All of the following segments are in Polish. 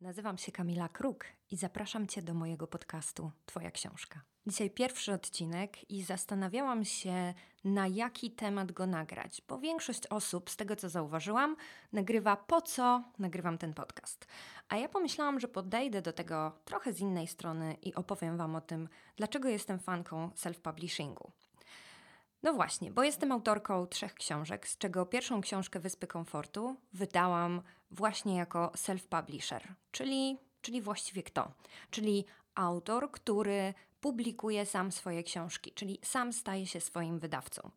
Nazywam się Kamila Kruk i zapraszam Cię do mojego podcastu Twoja książka. Dzisiaj pierwszy odcinek i zastanawiałam się, na jaki temat go nagrać, bo większość osób, z tego co zauważyłam, nagrywa po co nagrywam ten podcast. A ja pomyślałam, że podejdę do tego trochę z innej strony i opowiem Wam o tym, dlaczego jestem fanką self-publishingu. No właśnie, bo jestem autorką trzech książek, z czego pierwszą książkę Wyspy Komfortu wydałam właśnie jako self-publisher, czyli, czyli właściwie kto? Czyli autor, który publikuje sam swoje książki, czyli sam staje się swoim wydawcą.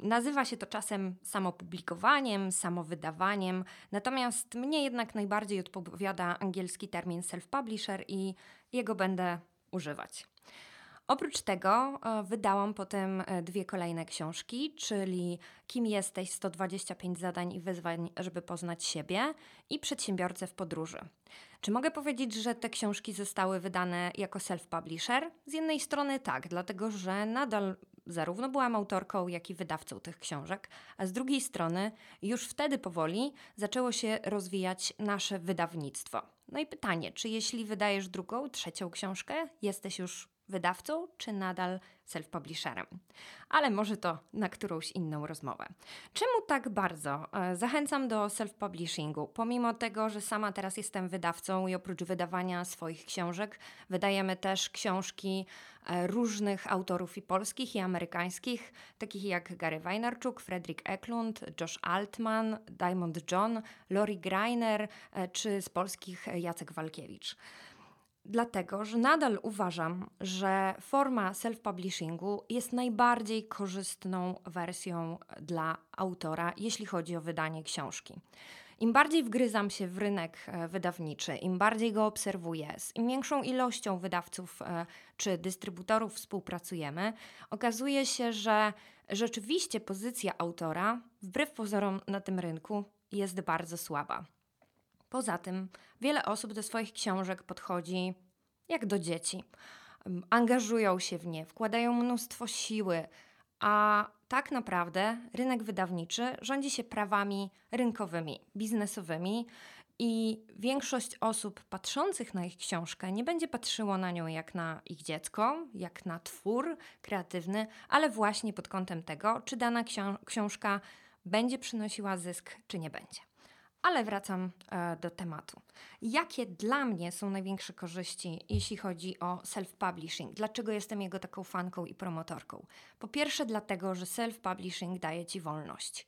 Nazywa się to czasem samopublikowaniem, samowydawaniem, natomiast mnie jednak najbardziej odpowiada angielski termin self-publisher i jego będę używać. Oprócz tego e, wydałam potem e, dwie kolejne książki, czyli Kim jesteś 125 zadań i wyzwań, żeby poznać siebie i Przedsiębiorcę w podróży. Czy mogę powiedzieć, że te książki zostały wydane jako self-publisher? Z jednej strony tak, dlatego że nadal zarówno byłam autorką, jak i wydawcą tych książek, a z drugiej strony już wtedy powoli zaczęło się rozwijać nasze wydawnictwo. No i pytanie, czy jeśli wydajesz drugą, trzecią książkę, jesteś już wydawcą, czy nadal self-publisherem. Ale może to na którąś inną rozmowę. Czemu tak bardzo e, zachęcam do self-publishingu? Pomimo tego, że sama teraz jestem wydawcą i oprócz wydawania swoich książek, wydajemy też książki e, różnych autorów i polskich, i amerykańskich, takich jak Gary Weinarczuk, Fredrik Eklund, Josh Altman, Diamond John, Lori Greiner, e, czy z polskich Jacek Walkiewicz. Dlatego, że nadal uważam, że forma self-publishingu jest najbardziej korzystną wersją dla autora, jeśli chodzi o wydanie książki. Im bardziej wgryzam się w rynek e, wydawniczy, im bardziej go obserwuję, z im większą ilością wydawców e, czy dystrybutorów współpracujemy, okazuje się, że rzeczywiście pozycja autora, wbrew pozorom na tym rynku, jest bardzo słaba. Poza tym, wiele osób do swoich książek podchodzi jak do dzieci. Angażują się w nie, wkładają mnóstwo siły, a tak naprawdę rynek wydawniczy rządzi się prawami rynkowymi, biznesowymi i większość osób patrzących na ich książkę nie będzie patrzyło na nią jak na ich dziecko, jak na twór kreatywny, ale właśnie pod kątem tego, czy dana książka będzie przynosiła zysk, czy nie będzie. Ale wracam e, do tematu. Jakie dla mnie są największe korzyści, jeśli chodzi o self-publishing? Dlaczego jestem jego taką fanką i promotorką? Po pierwsze, dlatego, że self-publishing daje ci wolność.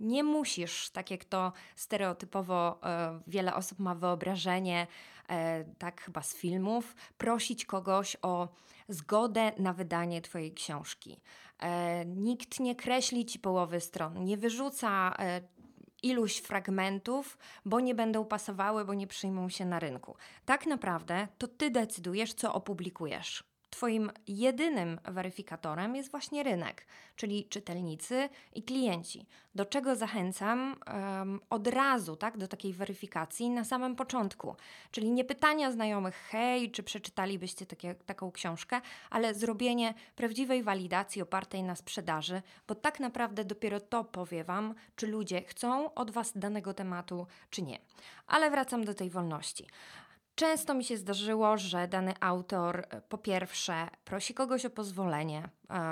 Nie musisz, tak jak to stereotypowo e, wiele osób ma wyobrażenie, e, tak chyba z filmów, prosić kogoś o zgodę na wydanie Twojej książki. E, nikt nie kreśli Ci połowy stron, nie wyrzuca e, iluś fragmentów, bo nie będą pasowały, bo nie przyjmą się na rynku. Tak naprawdę to ty decydujesz, co opublikujesz. Twoim jedynym weryfikatorem jest właśnie rynek, czyli czytelnicy i klienci. Do czego zachęcam um, od razu, tak, do takiej weryfikacji na samym początku. Czyli nie pytania znajomych, hej, czy przeczytalibyście takie, taką książkę, ale zrobienie prawdziwej walidacji opartej na sprzedaży, bo tak naprawdę dopiero to powie Wam, czy ludzie chcą od Was danego tematu, czy nie. Ale wracam do tej wolności. Często mi się zdarzyło, że dany autor e, po pierwsze prosi kogoś o pozwolenie,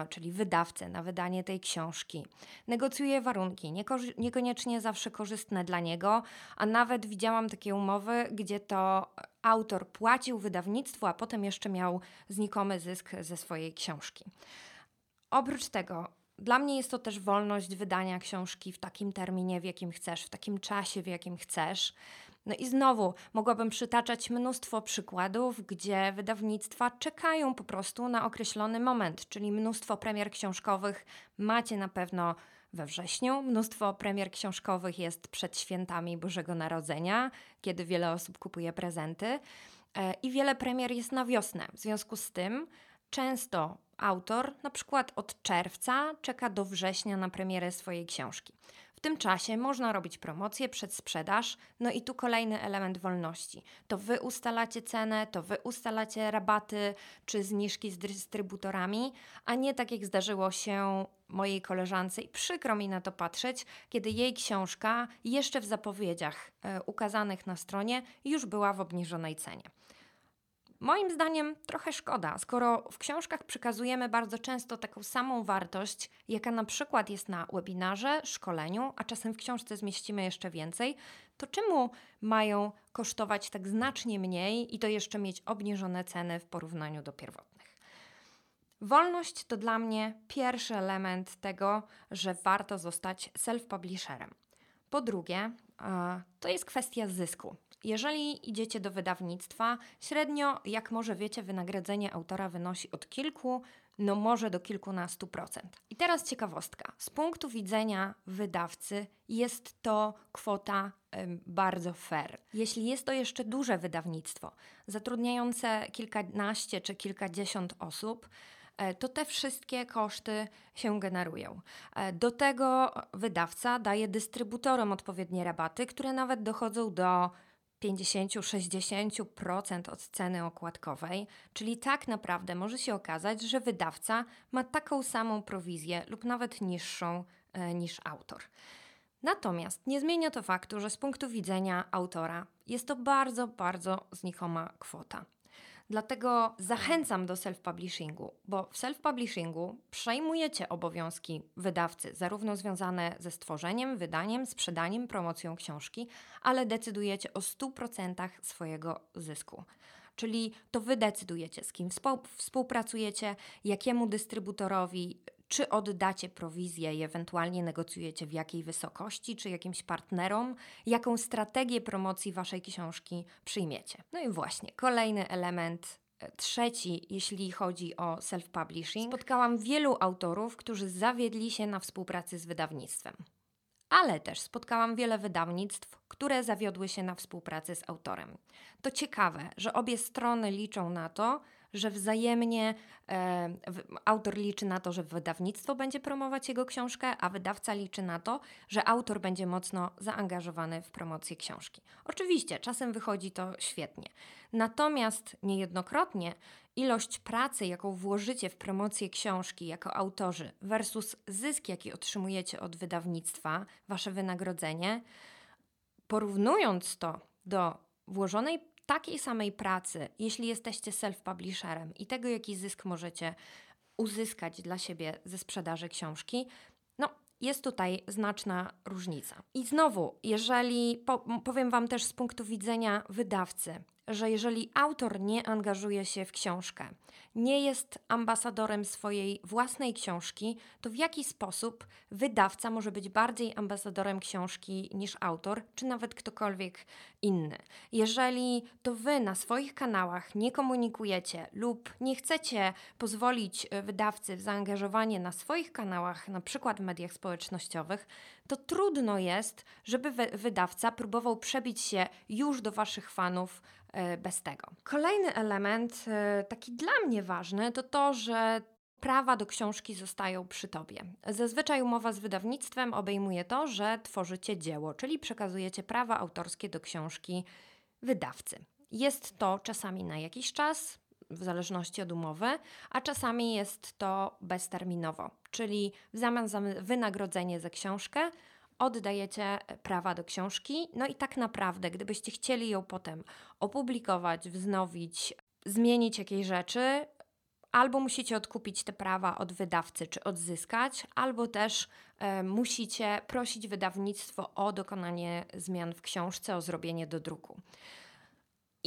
czyli wydawcę na wydanie tej książki, negocjuje warunki, niekoniecznie zawsze korzystne dla niego, a nawet widziałam takie umowy, gdzie to autor płacił wydawnictwu, a potem jeszcze miał znikomy zysk ze swojej książki. Oprócz tego, dla mnie jest to też wolność wydania książki w takim terminie, w jakim chcesz, w takim czasie, w jakim chcesz. No i znowu mogłabym przytaczać mnóstwo przykładów, gdzie wydawnictwa czekają po prostu na określony moment, czyli mnóstwo premier książkowych macie na pewno we wrześniu, mnóstwo premier książkowych jest przed świętami Bożego Narodzenia, kiedy wiele osób kupuje prezenty, e, i wiele premier jest na wiosnę. W związku z tym często autor, na przykład od czerwca, czeka do września na premierę swojej książki tym czasie można robić promocję, przedsprzedaż, no i tu kolejny element wolności. To wy ustalacie cenę, to wy ustalacie rabaty czy zniżki z dystrybutorami, a nie tak jak zdarzyło się mojej koleżance i przykro mi na to patrzeć, kiedy jej książka jeszcze w zapowiedziach e, ukazanych na stronie już była w obniżonej cenie. Moim zdaniem trochę szkoda, skoro w książkach przekazujemy bardzo często taką samą wartość, jaka na przykład jest na webinarze, szkoleniu, a czasem w książce zmieścimy jeszcze więcej, to czemu mają kosztować tak znacznie mniej i to jeszcze mieć obniżone ceny w porównaniu do pierwotnych? Wolność to dla mnie pierwszy element tego, że warto zostać self-publisherem. Po drugie, to jest kwestia zysku. Jeżeli idziecie do wydawnictwa, średnio, jak może wiecie, wynagrodzenie autora wynosi od kilku, no może do kilkunastu procent. I teraz ciekawostka. Z punktu widzenia wydawcy jest to kwota bardzo fair. Jeśli jest to jeszcze duże wydawnictwo, zatrudniające kilkanaście czy kilkadziesiąt osób, to te wszystkie koszty się generują. E, do tego wydawca daje dystrybutorom odpowiednie rabaty, które nawet dochodzą do 50-60% od ceny okładkowej, czyli tak naprawdę może się okazać, że wydawca ma taką samą prowizję lub nawet niższą e, niż autor. Natomiast nie zmienia to faktu, że z punktu widzenia autora jest to bardzo, bardzo znikoma kwota. Dlatego zachęcam do self-publishingu, bo w self-publishingu przejmujecie obowiązki wydawcy, zarówno związane ze stworzeniem, wydaniem, sprzedaniem, promocją książki, ale decydujecie o 100% swojego zysku. Czyli to wy decydujecie, z kim współpracujecie, jakiemu dystrybutorowi, czy oddacie prowizję i ewentualnie negocjujecie w jakiej wysokości, czy jakimś partnerom, jaką strategię promocji waszej książki przyjmiecie. No i właśnie, kolejny element e, Trzeci, jeśli chodzi o self-publishing, spotkałam wielu autorów, którzy zawiedli się na współpracy z wydawnictwem. Ale też spotkałam wiele wydawnictw, które zawiodły się na współpracy z autorem. To ciekawe, że obie strony liczą na to, że wzajemnie e, autor liczy na to, że wydawnictwo będzie promować jego książkę, a wydawca liczy na to, że autor będzie mocno zaangażowany w promocję książki. Oczywiście, czasem wychodzi to świetnie. Natomiast niejednokrotnie ilość pracy, jaką włożycie w promocję książki jako autorzy, versus zysk, jaki otrzymujecie od wydawnictwa, wasze wynagrodzenie, porównując to do włożonej takiej samej pracy, jeśli jesteście self-publisherem i tego, jaki zysk możecie uzyskać dla siebie ze sprzedaży książki, no jest tutaj znaczna różnica. I znowu, jeżeli powiem Wam też z punktu widzenia wydawcy, że jeżeli autor nie angażuje się w książkę, nie jest ambasadorem swojej własnej książki, to w jaki sposób wydawca może być bardziej ambasadorem książki niż autor, czy nawet ktokolwiek inny? Jeżeli to wy na swoich kanałach nie komunikujecie lub nie chcecie pozwolić e, wydawcy w zaangażowanie na swoich kanałach, na przykład w mediach społecznościowych, to trudno jest, żeby wydawca próbował przebić się już do waszych fanów bez tego. Kolejny element, e, taki dla mnie ważny, to to, że prawa do książki zostają przy tobie. Zazwyczaj umowa z wydawnictwem obejmuje to, że tworzycie dzieło, czyli przekazujecie prawa autorskie do książki wydawcy. Jest to czasami na jakiś czas, w zależności od umowy, a czasami jest to bezterminowo, czyli w zamian za wynagrodzenie za książkę oddajecie prawa do książki. No i tak naprawdę, gdybyście chcieli ją potem opublikować, wznowić, zmienić jakieś rzeczy, albo musicie odkupić te prawa od wydawcy, czy odzyskać, albo też e, musicie prosić wydawnictwo o dokonanie zmian w książce, o zrobienie do druku.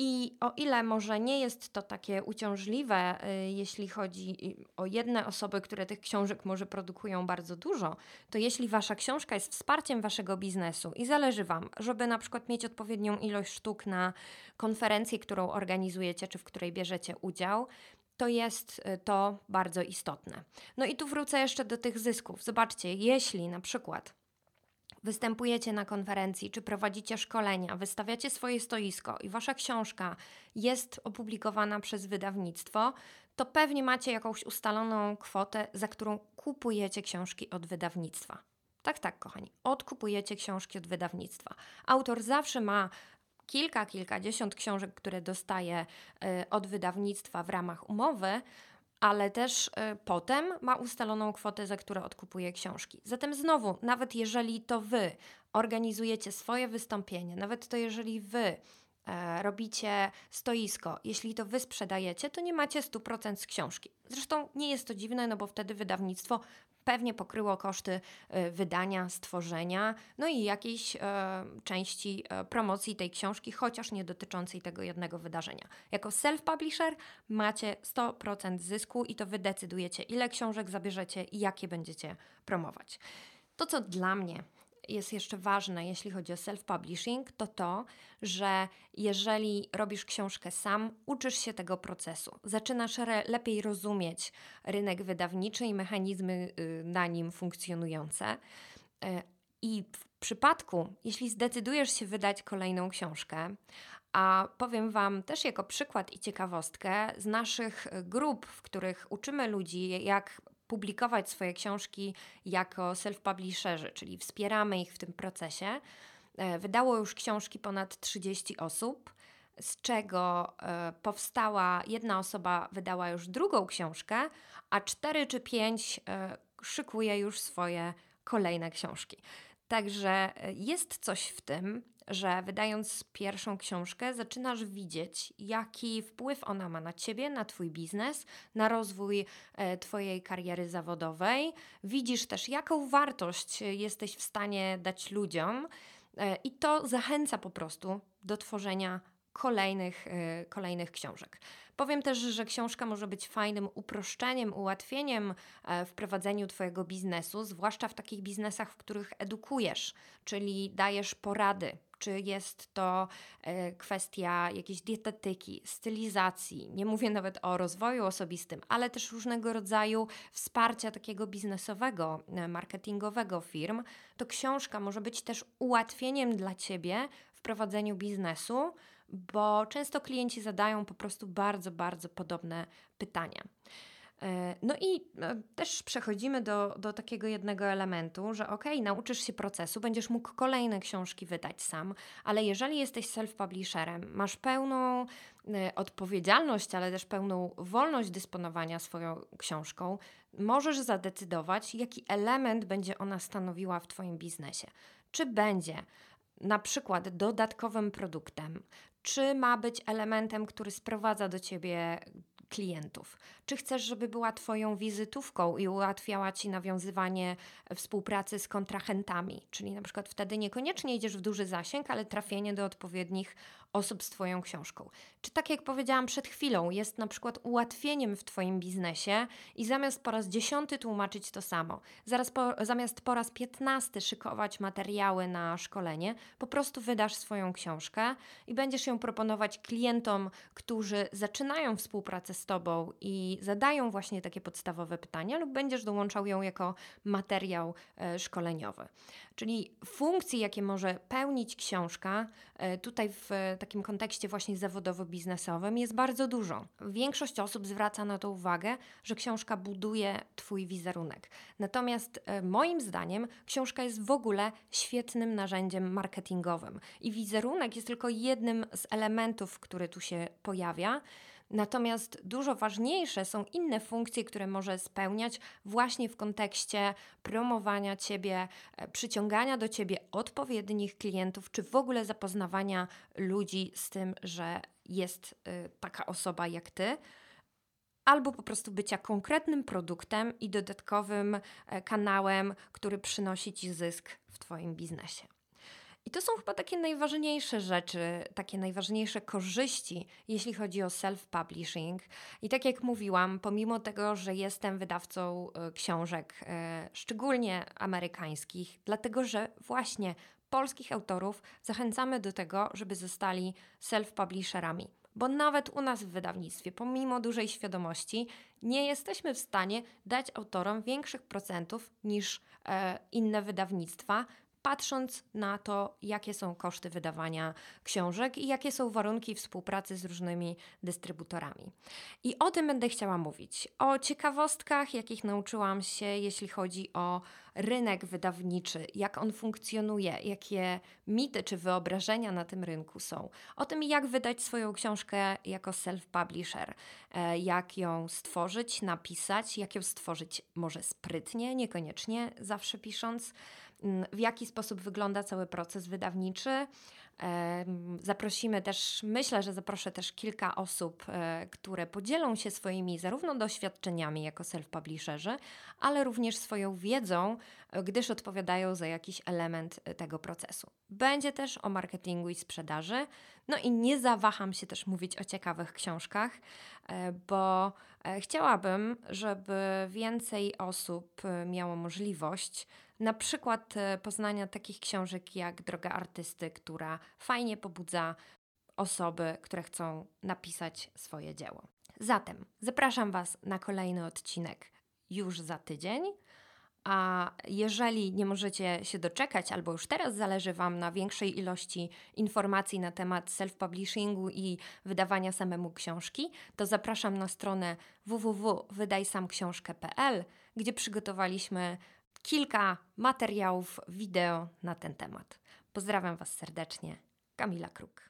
I o ile może nie jest to takie uciążliwe, y, jeśli chodzi o jedne osoby, które tych książek może produkują bardzo dużo, to jeśli wasza książka jest wsparciem waszego biznesu i zależy wam, żeby na przykład mieć odpowiednią ilość sztuk na konferencję, którą organizujecie, czy w której bierzecie udział, to jest y, to bardzo istotne. No i tu wrócę jeszcze do tych zysków. Zobaczcie, jeśli na przykład występujecie na konferencji, czy prowadzicie szkolenia, wystawiacie swoje stoisko i wasza książka jest opublikowana przez wydawnictwo, to pewnie macie jakąś ustaloną kwotę, za którą kupujecie książki od wydawnictwa. Tak, tak, kochani. Odkupujecie książki od wydawnictwa. Autor zawsze ma kilka, kilkadziesiąt książek, które dostaje y, od wydawnictwa w ramach umowy, ale też y, potem ma ustaloną kwotę, za którą odkupuje książki. Zatem znowu, nawet jeżeli to wy organizujecie swoje wystąpienie, nawet to jeżeli wy robicie stoisko, jeśli to wy sprzedajecie, to nie macie 100% z książki. Zresztą nie jest to dziwne, no bo wtedy wydawnictwo pewnie pokryło koszty e, wydania, stworzenia, no i jakiejś e, części e, promocji tej książki, chociaż nie dotyczącej tego jednego wydarzenia. Jako self-publisher macie 100% zysku i to wy decydujecie, ile książek zabierzecie i jakie będziecie promować. To, co dla mnie jest jeszcze ważne, jeśli chodzi o self-publishing, to to, że jeżeli robisz książkę sam, uczysz się tego procesu. Zaczynasz lepiej rozumieć rynek wydawniczy i mechanizmy y, na nim funkcjonujące. Y, I w przypadku, jeśli zdecydujesz się wydać kolejną książkę, a powiem Wam też jako przykład i ciekawostkę z naszych grup, w których uczymy ludzi, jak publikować swoje książki jako self-publisherzy, czyli wspieramy ich w tym procesie. E, wydało już książki ponad 30 osób, z czego e, powstała jedna osoba, wydała już drugą książkę, a cztery czy pięć e, szykuje już swoje kolejne książki. Także jest coś w tym, że wydając pierwszą książkę, zaczynasz widzieć, jaki wpływ ona ma na ciebie, na twój biznes, na rozwój e, twojej kariery zawodowej. Widzisz też, jaką wartość jesteś w stanie dać ludziom, e, i to zachęca po prostu do tworzenia kolejnych, e, kolejnych książek. Powiem też, że książka może być fajnym uproszczeniem, ułatwieniem w prowadzeniu Twojego biznesu, zwłaszcza w takich biznesach, w których edukujesz, czyli dajesz porady, czy jest to e, kwestia jakiejś dietetyki, stylizacji, nie mówię nawet o rozwoju osobistym, ale też różnego rodzaju wsparcia takiego biznesowego, e, marketingowego firm, to książka może być też ułatwieniem dla Ciebie w prowadzeniu biznesu, bo często klienci zadają po prostu bardzo, bardzo podobne pytania. E, no i e, też przechodzimy do, do takiego jednego elementu, że ok, nauczysz się procesu, będziesz mógł kolejne książki wydać sam, ale jeżeli jesteś self-publisherem, masz pełną e, odpowiedzialność, ale też pełną wolność dysponowania swoją książką, możesz zadecydować, jaki element będzie ona stanowiła w Twoim biznesie. Czy będzie na przykład dodatkowym produktem, czy ma być elementem, który sprowadza do ciebie klientów? Czy chcesz, żeby była Twoją wizytówką i ułatwiała Ci nawiązywanie współpracy z kontrahentami? Czyli na przykład wtedy niekoniecznie idziesz w duży zasięg, ale trafienie do odpowiednich osób z Twoją książką. Czy tak jak powiedziałam przed chwilą, jest na przykład ułatwieniem w Twoim biznesie i zamiast po raz dziesiąty tłumaczyć to samo, zaraz po, zamiast po raz piętnasty szykować materiały na szkolenie, po prostu wydasz swoją książkę i będziesz ją proponować klientom, którzy zaczynają współpracę z Tobą i zadają właśnie takie podstawowe pytania, lub będziesz dołączał ją jako materiał e, szkoleniowy. Czyli funkcji, jakie może pełnić książka, e, tutaj w takim kontekście właśnie zawodowo-biznesowym jest bardzo dużo. Większość osób zwraca na to uwagę, że książka buduje Twój wizerunek. Natomiast e, moim zdaniem książka jest w ogóle świetnym narzędziem marketingowym i wizerunek jest tylko jednym z elementów, który tu się pojawia. Natomiast dużo ważniejsze są inne funkcje, które może spełniać właśnie w kontekście promowania ciebie, e, przyciągania do ciebie odpowiednich klientów, czy w ogóle zapoznawania ludzi z tym, że jest y, taka osoba jak ty albo po prostu bycia konkretnym produktem i dodatkowym e, kanałem, który przynosi ci zysk w Twoim biznesie. I to są chyba takie najważniejsze rzeczy, takie najważniejsze korzyści, jeśli chodzi o self-publishing. I tak jak mówiłam, pomimo tego, że jestem wydawcą e, książek, e, szczególnie amerykańskich, dlatego że właśnie polskich autorów zachęcamy do tego, żeby zostali self-publisherami. Bo nawet u nas w wydawnictwie, pomimo dużej świadomości, nie jesteśmy w stanie dać autorom większych procentów niż e, inne wydawnictwa, patrząc na to, jakie są koszty wydawania książek i jakie są warunki współpracy z różnymi dystrybutorami. I o tym będę chciała mówić. O ciekawostkach, jakich nauczyłam się, jeśli chodzi o rynek wydawniczy, jak on funkcjonuje, jakie mity czy wyobrażenia na tym rynku są. O tym, jak wydać swoją książkę jako self-publisher, e, jak ją stworzyć, napisać, jak ją stworzyć może sprytnie, niekoniecznie zawsze pisząc w jaki sposób wygląda cały proces wydawniczy. Zaprosimy też, myślę, że zaproszę też kilka osób, e, które podzielą się swoimi zarówno doświadczeniami jako self-publisherzy, ale również swoją wiedzą, e, gdyż odpowiadają za jakiś element e, tego procesu. Będzie też o marketingu i sprzedaży. No i nie zawaham się też mówić o ciekawych książkach, bo chciałabym, żeby więcej osób miało możliwość na przykład poznania takich książek jak Droga Artysty, która fajnie pobudza osoby, które chcą napisać swoje dzieło. Zatem zapraszam Was na kolejny odcinek już za tydzień. A jeżeli nie możecie się doczekać, albo już teraz zależy Wam na większej ilości informacji na temat self-publishingu i wydawania samemu książki, to zapraszam na stronę www.wydajsamksiążkę.pl, gdzie przygotowaliśmy kilka materiałów wideo na ten temat. Pozdrawiam Was serdecznie. Kamila Kruk.